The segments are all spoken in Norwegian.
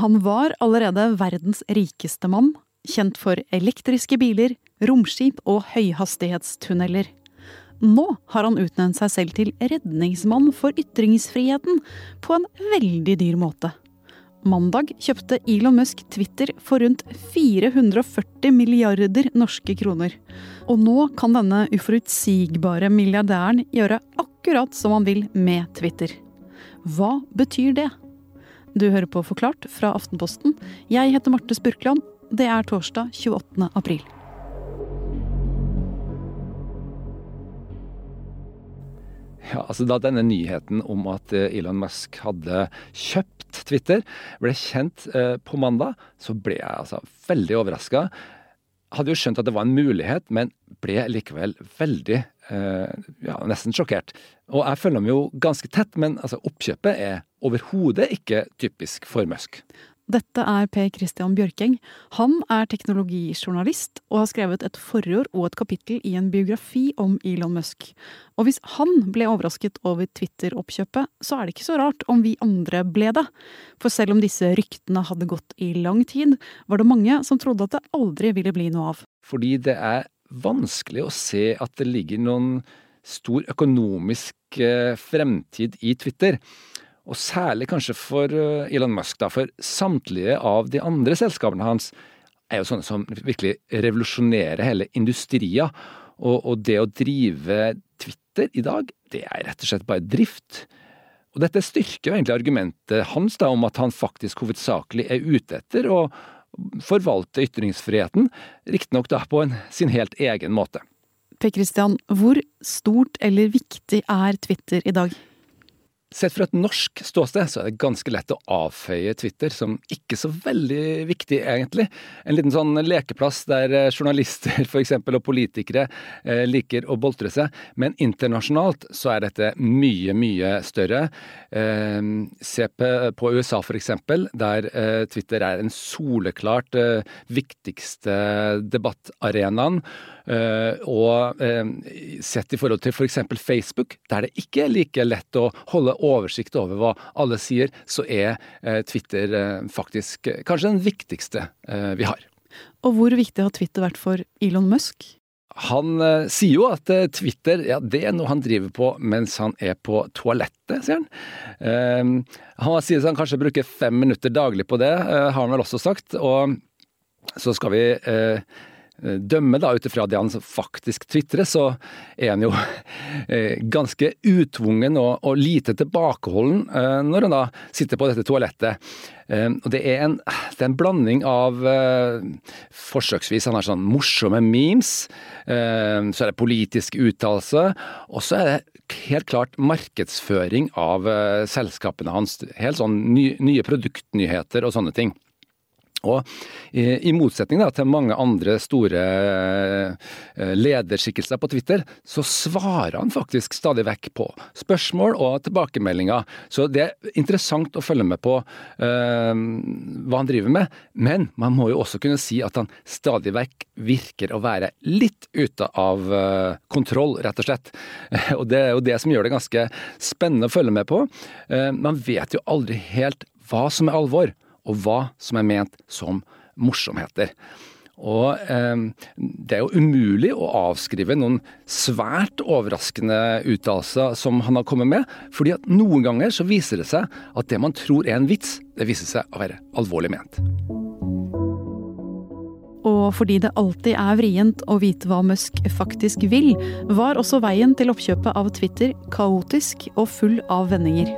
Han var allerede verdens rikeste mann, kjent for elektriske biler, romskip og høyhastighetstunneler. Nå har han utnevnt seg selv til redningsmann for ytringsfriheten på en veldig dyr måte. Mandag kjøpte Elon Musk Twitter for rundt 440 milliarder norske kroner. Og nå kan denne uforutsigbare milliardæren gjøre akkurat som han vil med Twitter. Hva betyr det? Du hører på Forklart fra Aftenposten. Jeg heter Marte Spurkland. Det er torsdag 28. april. Ja, altså Da denne nyheten om at eh, Elon Musk hadde kjøpt Twitter ble kjent eh, på mandag, så ble jeg altså veldig overraska. Hadde jo skjønt at det var en mulighet, men ble likevel veldig, eh, ja, nesten sjokkert. Og jeg følger dem jo ganske tett, men altså, oppkjøpet er overhodet ikke typisk for Musk. Dette er Per Christian Bjørkeng. Han er teknologijournalist og har skrevet et forord og et kapittel i en biografi om Elon Musk. Og hvis han ble overrasket over Twitter-oppkjøpet, så er det ikke så rart om vi andre ble det. For selv om disse ryktene hadde gått i lang tid, var det mange som trodde at det aldri ville bli noe av. Fordi det er vanskelig å se at det ligger noen stor økonomisk eh, fremtid i Twitter. Og særlig kanskje for eh, Elon Musk, da, for samtlige av de andre selskapene hans er jo sånne som virkelig revolusjonerer hele industria. Og, og, det å drive Twitter i dag, det er rett og slett bare drift. Og dette styrker jo egentlig argumentet hans da om at han faktisk hovedsakelig er ute etter å forvalte ytringsfriheten, riktignok da på en, sin helt egen måte. Per Christian, hvor stort eller viktig er Twitter i dag? Sett fra et norsk ståsted så er det ganske lett å avføye Twitter som ikke så veldig viktig, egentlig. En liten sånn lekeplass der eh, journalister for eksempel, og politikere eh, liker å boltre seg. Men internasjonalt så er dette mye, mye større. Eh, se på USA eksempel, der Twitter er en soleklart viktigste debattarenaen. Uh, og uh, sett i forhold til f.eks. For Facebook, der det ikke er like lett å holde oversikt over hva alle sier, så er uh, Twitter faktisk kanskje den viktigste vi har. Og hvor viktig har Twitter vært for Elon Musk? Han sier jo at Twitter ja, det er noe han driver på mens han er på toalettet, sier han. han sier at han kanskje bruker fem minutter daglig på det, har han vel også sagt. Og så skal vi Eh, dømme da ut ifra det han faktisk tvitrer, så er han jo eh, ganske utvungen og, og lite tilbakeholden eh, når han da sitter på dette toalettet. Og det er en, det er en blanding av forsøksvis han har sånn morsomme memes, så er det politisk uttalelse, og så er det helt klart markedsføring av selskapene hans. Helt sånn nye produktnyheter og sånne ting. Og I motsetning til mange andre store eh, lederskikkelser på Twitter, så svarer han faktisk stadig vekk på spørsmål og tilbakemeldinger. Så det er interessant å følge med på uh, hva han driver med. Men man må jo også kunne si at han stadig vekk virker å være litt ute av kontroll, rett og slett. Og det er jo det som gjør det ganske spennende å følge med på. Man vet jo aldri helt hva som er alvor og hva som er ment som morsomheter. Og eh, det er jo umulig å avskrive noen svært overraskende uttalelser som han har kommet med, fordi at noen ganger så viser det seg at det man tror er en vits, det viser seg å være alvorlig ment. Og fordi det alltid er vrient å vite hva Musk faktisk vil, var også veien til oppkjøpet av Twitter kaotisk og full av vendinger.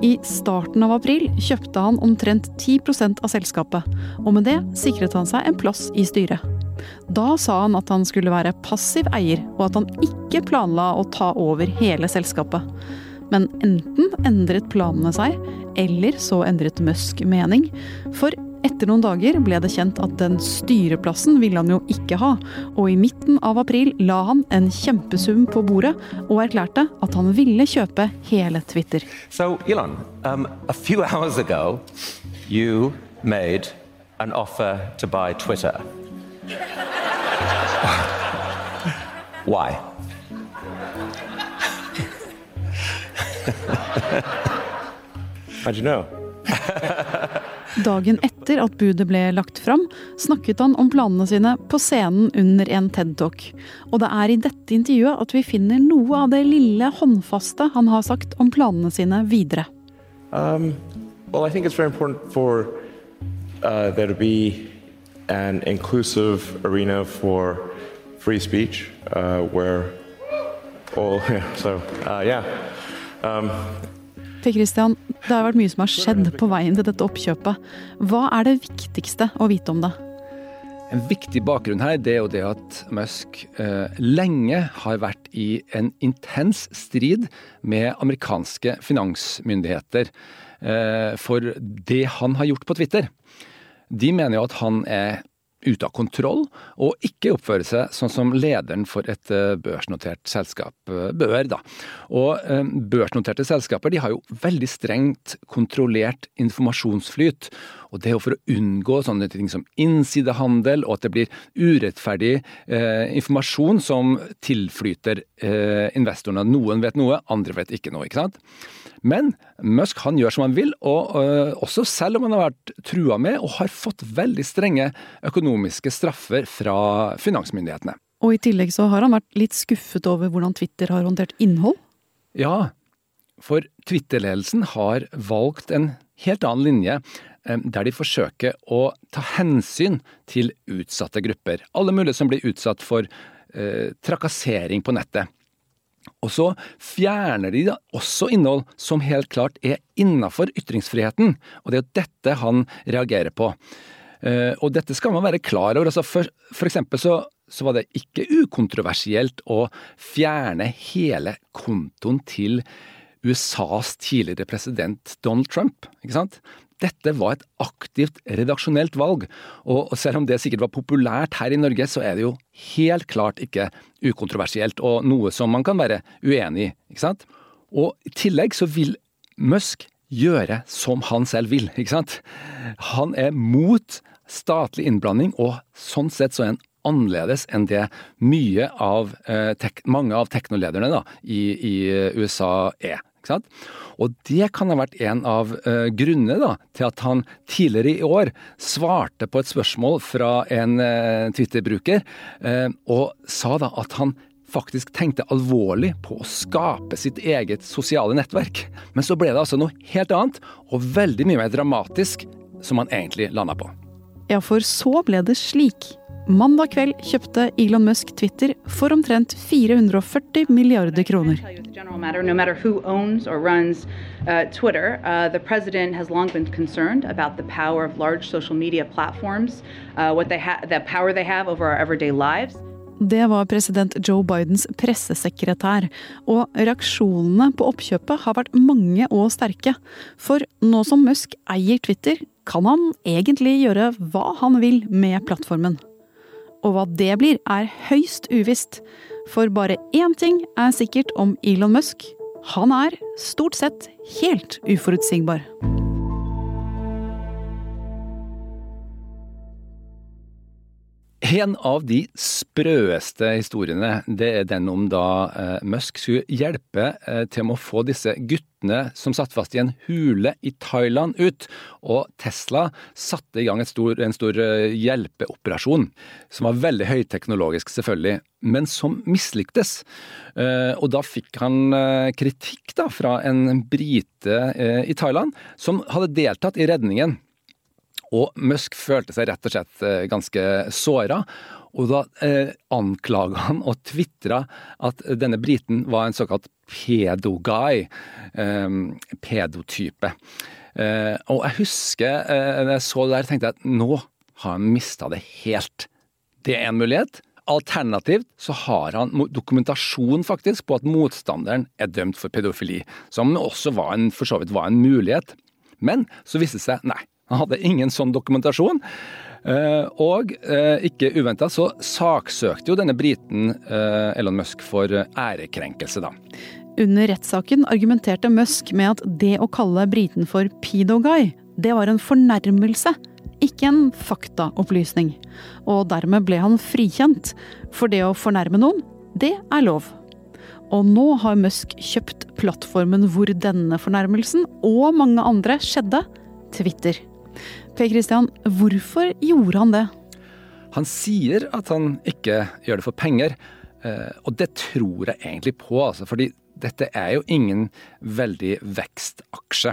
I starten av april kjøpte han omtrent 10% av selskapet, og med det sikret han seg en plass i styret. Da sa han at han skulle være passiv eier, og at han ikke planla å ta over hele selskapet. Men enten endret planene seg, eller så endret Musk mening. For etter noen dager ble det kjent at den styreplassen ville han jo ikke ha, og i midten av april la han en kjempesum på bordet og erklærte at han ville kjøpe hele Twitter. So, Elon, um, a few hours ago, you made an offer to buy Twitter. Why? How'd you know? Dagen etter at budet ble lagt fram, snakket han om planene sine på scenen under en TED-talk. Og det er i dette intervjuet at vi finner noe av det lille håndfaste han har sagt om planene sine videre. Um, well, I think it's very important for uh, there to be an inclusive arena for free speech uh, where all, so, uh, yeah. Um, Per Christian, det har vært mye som har skjedd på veien til dette oppkjøpet. Hva er det viktigste å vite om det? En viktig bakgrunn her det er jo det at Musk eh, lenge har vært i en intens strid med amerikanske finansmyndigheter eh, for det han har gjort på Twitter. De mener jo at han er ute av kontroll, og ikke oppføre seg sånn som lederen for et eh, børsnotert selskap eh, bør. Da. Og eh, Børsnoterte selskaper de har jo veldig strengt kontrollert informasjonsflyt. Og Det er jo for å unngå sånne ting som innsidehandel, og at det blir urettferdig eh, informasjon som tilflyter eh, investorene. Noen vet noe, andre vet ikke noe. ikke sant? Men Musk han gjør som han vil, og øh, også selv om han har vært trua med og har fått veldig strenge økonomiske straffer fra finansmyndighetene. Og i tillegg så har han vært litt skuffet over hvordan Twitter har håndtert innhold? Ja, for Twitter-ledelsen har valgt en helt annen linje der de forsøker å ta hensyn til utsatte grupper. Alle mulige som blir utsatt for eh, trakassering på nettet. Og så fjerner de da også innhold som helt klart er innafor ytringsfriheten. Og det er jo dette han reagerer på. Eh, og dette skal man være klar over. Altså for, for eksempel så, så var det ikke ukontroversielt å fjerne hele kontoen til USAs tidligere president Donald Trump. ikke sant? Dette var et aktivt redaksjonelt valg, og selv om det sikkert var populært her i Norge, så er det jo helt klart ikke ukontroversielt, og noe som man kan være uenig i. ikke sant? Og i tillegg så vil Musk gjøre som han selv vil, ikke sant? Han er mot statlig innblanding, og sånn sett så er han annerledes enn det mye av, eh, mange av teknolederne da, i, i USA er. Og det kan ha vært en av uh, grunnene til at han tidligere i år svarte på et spørsmål fra en uh, Twitter-bruker, uh, og sa da at han faktisk tenkte alvorlig på å skape sitt eget sosiale nettverk. Men så ble det altså noe helt annet, og veldig mye mer dramatisk, som han egentlig landa på. Ja, for så ble det slik. Mandag kveld kjøpte Elon Musk Twitter for omtrent 440 milliarder kroner. Uh, Twitter, uh, the president has long been concerned about the power of large social media platforms, uh, what they the power they have over our everyday lives. Det var president Joe Bidens pressesekretær, og reaksjonene på oppkjøpet har vært mange og sterke. For nå som Musk eier Twitter, kan han egentlig gjøre hva han vil med plattformen. Og hva det blir, er høyst uvisst. For bare én ting er sikkert om Elon Musk. Han er stort sett helt uforutsigbar. En av de sprøeste historiene, det er den om da eh, Musk skulle hjelpe eh, til med å få disse guttene som satt fast i en hule i Thailand ut. Og Tesla satte i gang stor, en stor eh, hjelpeoperasjon, som var veldig høyteknologisk selvfølgelig, men som mislyktes. Og da fikk han kritikk da fra en brite i Thailand som hadde deltatt i redningen. Og Musk følte seg rett og slett eh, ganske såra. Og da eh, anklaga han og tvitra at denne briten var en såkalt pedoguy. Eh, pedotype. Eh, og jeg husker eh, når jeg så det der, tenkte jeg at nå har han mista det helt. Det er en mulighet. Alternativt så har han dokumentasjon faktisk på at motstanderen er dømt for pedofili, som også var en, for så vidt var en mulighet. Men så viste det seg nei, han hadde ingen sånn dokumentasjon. Eh, og eh, ikke uventa så saksøkte jo denne briten eh, Elon Musk for ærekrenkelse, da. Under rettssaken argumenterte Musk med at det å kalle briten for pedoguy, det var en fornærmelse, ikke en faktaopplysning. Og dermed ble han frikjent, for det å fornærme noen, det er lov. Og nå har Musk kjøpt plattformen hvor denne fornærmelsen og mange andre skjedde, Twitter. Per Christian, hvorfor gjorde han det? Han sier at han ikke gjør det for penger, eh, og det tror jeg egentlig på, altså, fordi dette er jo ingen veldig vekstaksje.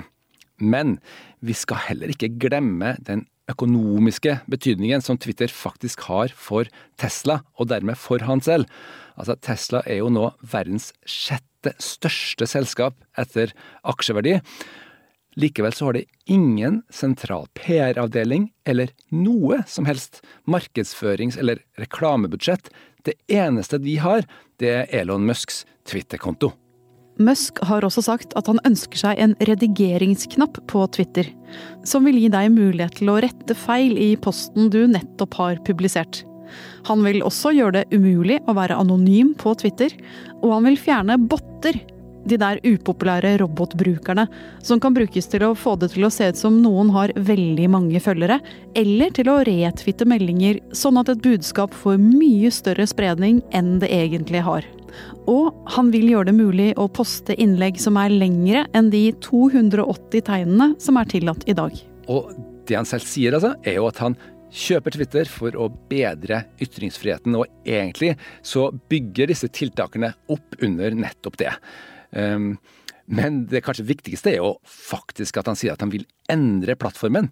Men vi skal heller ikke glemme den økonomiske betydningen som Twitter faktisk har for Tesla, og dermed for han selv. Altså, Tesla er jo nå verdens sjette største selskap etter aksjeverdi. Likevel så har de ingen sentral PR-avdeling eller noe som helst markedsførings- eller reklamebudsjett. Det eneste de har, det er Elon Musks Twitter-konto. Musk har også sagt at han ønsker seg en redigeringsknapp på Twitter, som vil gi deg mulighet til å rette feil i posten du nettopp har publisert. Han vil også gjøre det umulig å være anonym på Twitter, og han vil fjerne botter de der upopulære robotbrukerne som kan brukes til å få det til å se ut som noen har veldig mange følgere, eller til å retwitte meldinger sånn at et budskap får mye større spredning enn det egentlig har. Og han vil gjøre det mulig å poste innlegg som er lengre enn de 280 tegnene som er tillatt i dag. Og det han selv sier, altså, er jo at han kjøper Twitter for å bedre ytringsfriheten, og egentlig så bygger disse tiltakene opp under nettopp det. Ehm, men det kanskje viktigste er jo faktisk at han sier at han vil endre plattformen.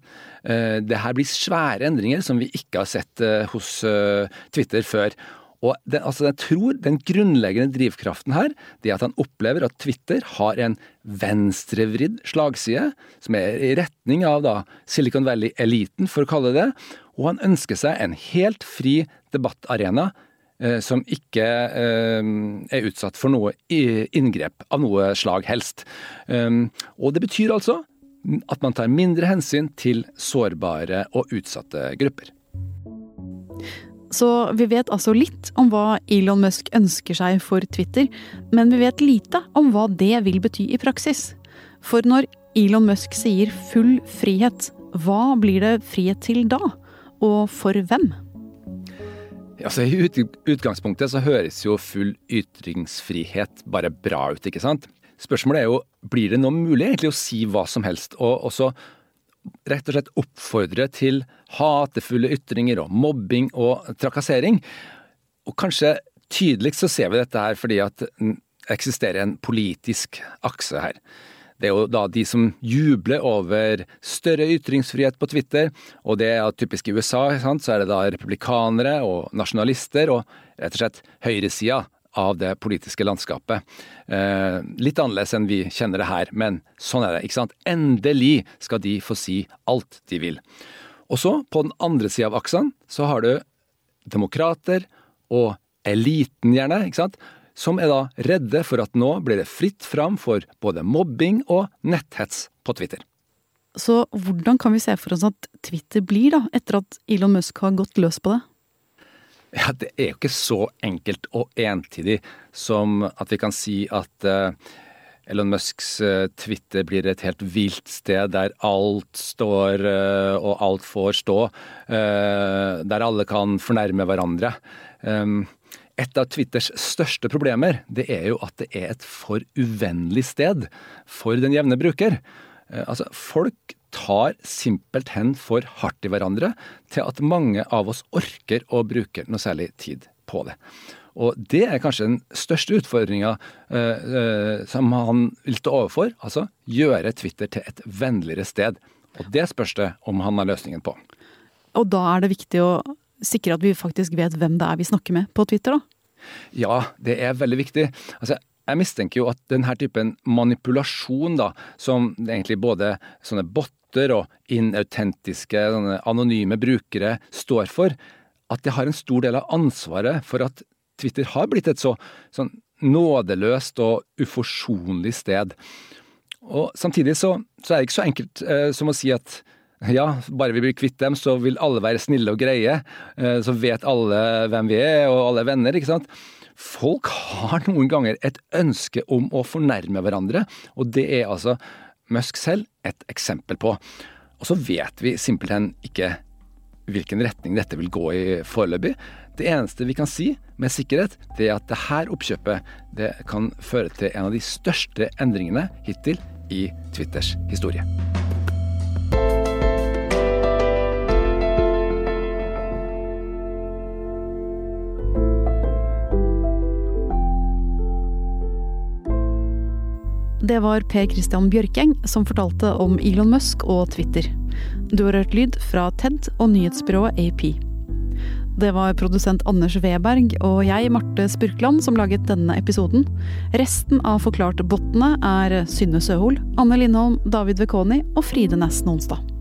Eh, det her blir svære endringer som vi ikke har sett eh, hos eh, Twitter før. Og den, altså jeg tror den grunnleggende drivkraften her, det er at han opplever at Twitter har en venstrevridd slagside, som er i retning av da Silicon Valley-eliten, for å kalle det det. Og han ønsker seg en helt fri debattarena som ikke eh, er utsatt for noe inngrep av noe slag helst. Um, og det betyr altså at man tar mindre hensyn til sårbare og utsatte grupper. Så vi vet altså litt om hva Elon Musk ønsker seg for Twitter, men vi vet lite om hva det vil bety i praksis. For når Elon Musk sier full frihet, hva blir det frihet til da? Og for hvem? Altså, I utgangspunktet så høres jo full ytringsfrihet bare bra ut, ikke sant? Spørsmålet er jo blir det nå mulig egentlig å si hva som helst, og også rett og slett oppfordre til hatefulle ytringer og mobbing og trakassering? Og kanskje tydeligst så ser vi dette her fordi at det eksisterer en politisk akse her. Det er jo da de som jubler over større ytringsfrihet på Twitter, og det er typisk i USA, sant? så er det da republikanere og nasjonalister og rett og slett høyresida av det politiske landskapet. Eh, litt annerledes enn vi kjenner det her, men sånn er det. ikke sant? Endelig skal de få si alt de vil. Og så, på den andre sida av aksen, så har du demokrater og eliten, gjerne, ikke sant? Som er da redde for at nå blir det fritt fram for både mobbing og netthets på Twitter. Så hvordan kan vi se for oss at Twitter blir, da, etter at Elon Musk har gått løs på det? Ja, Det er jo ikke så enkelt og entydig som at vi kan si at uh, Elon Musks uh, Twitter blir et helt vilt sted der alt står uh, og alt får stå. der alle kan fornærme hverandre. Et av Twitters største problemer det er jo at det er et for uvennlig sted for den jevne bruker. Eh, altså, Folk tar simpelthen for hardt i hverandre til at mange av oss orker å bruke noe særlig tid på det. Og det er kanskje den største utfordringa uh, uh, som han vil stå overfor. Altså gjøre Twitter til et vennligere sted. Og det spørs det om han har løsningen på. Og da er det viktig å sikre at vi faktisk vet hvem det er vi snakker med på Twitter, da? Ja, det er veldig viktig. Altså, jeg mistenker jo at denne typen manipulasjon, da, som egentlig både sånne botter og inautentiske, anonyme brukere står for, at det har en stor del av ansvaret for at Twitter har blitt et så sånn nådeløst og uforsonlig sted. Og samtidig så, så er det ikke så enkelt eh, som å si at ja, bare vi blir kvitt dem, så vil alle være snille og greie. Eh, så vet alle hvem vi er, og alle er venner, ikke sant. Folk har noen ganger et ønske om å fornærme hverandre, og det er altså Musk selv et eksempel på. Og så vet vi simpelthen ikke hvilken retning dette vil gå i foreløpig. Det eneste vi kan si med sikkerhet, det er at det her oppkjøpet det kan føre til en av de største endringene hittil i Twitters historie. Det var Per Christian Bjørkeng som fortalte om Elon Musk og Twitter. Du har hørt lyd fra TED og nyhetsbyrået AP. Det var produsent Anders Weberg og jeg, Marte Spurkland, som laget denne episoden. Resten av Forklart-bottene er Synne Søhol, Anne Lindholm, David Vekoni og Fride Næss Nonstad.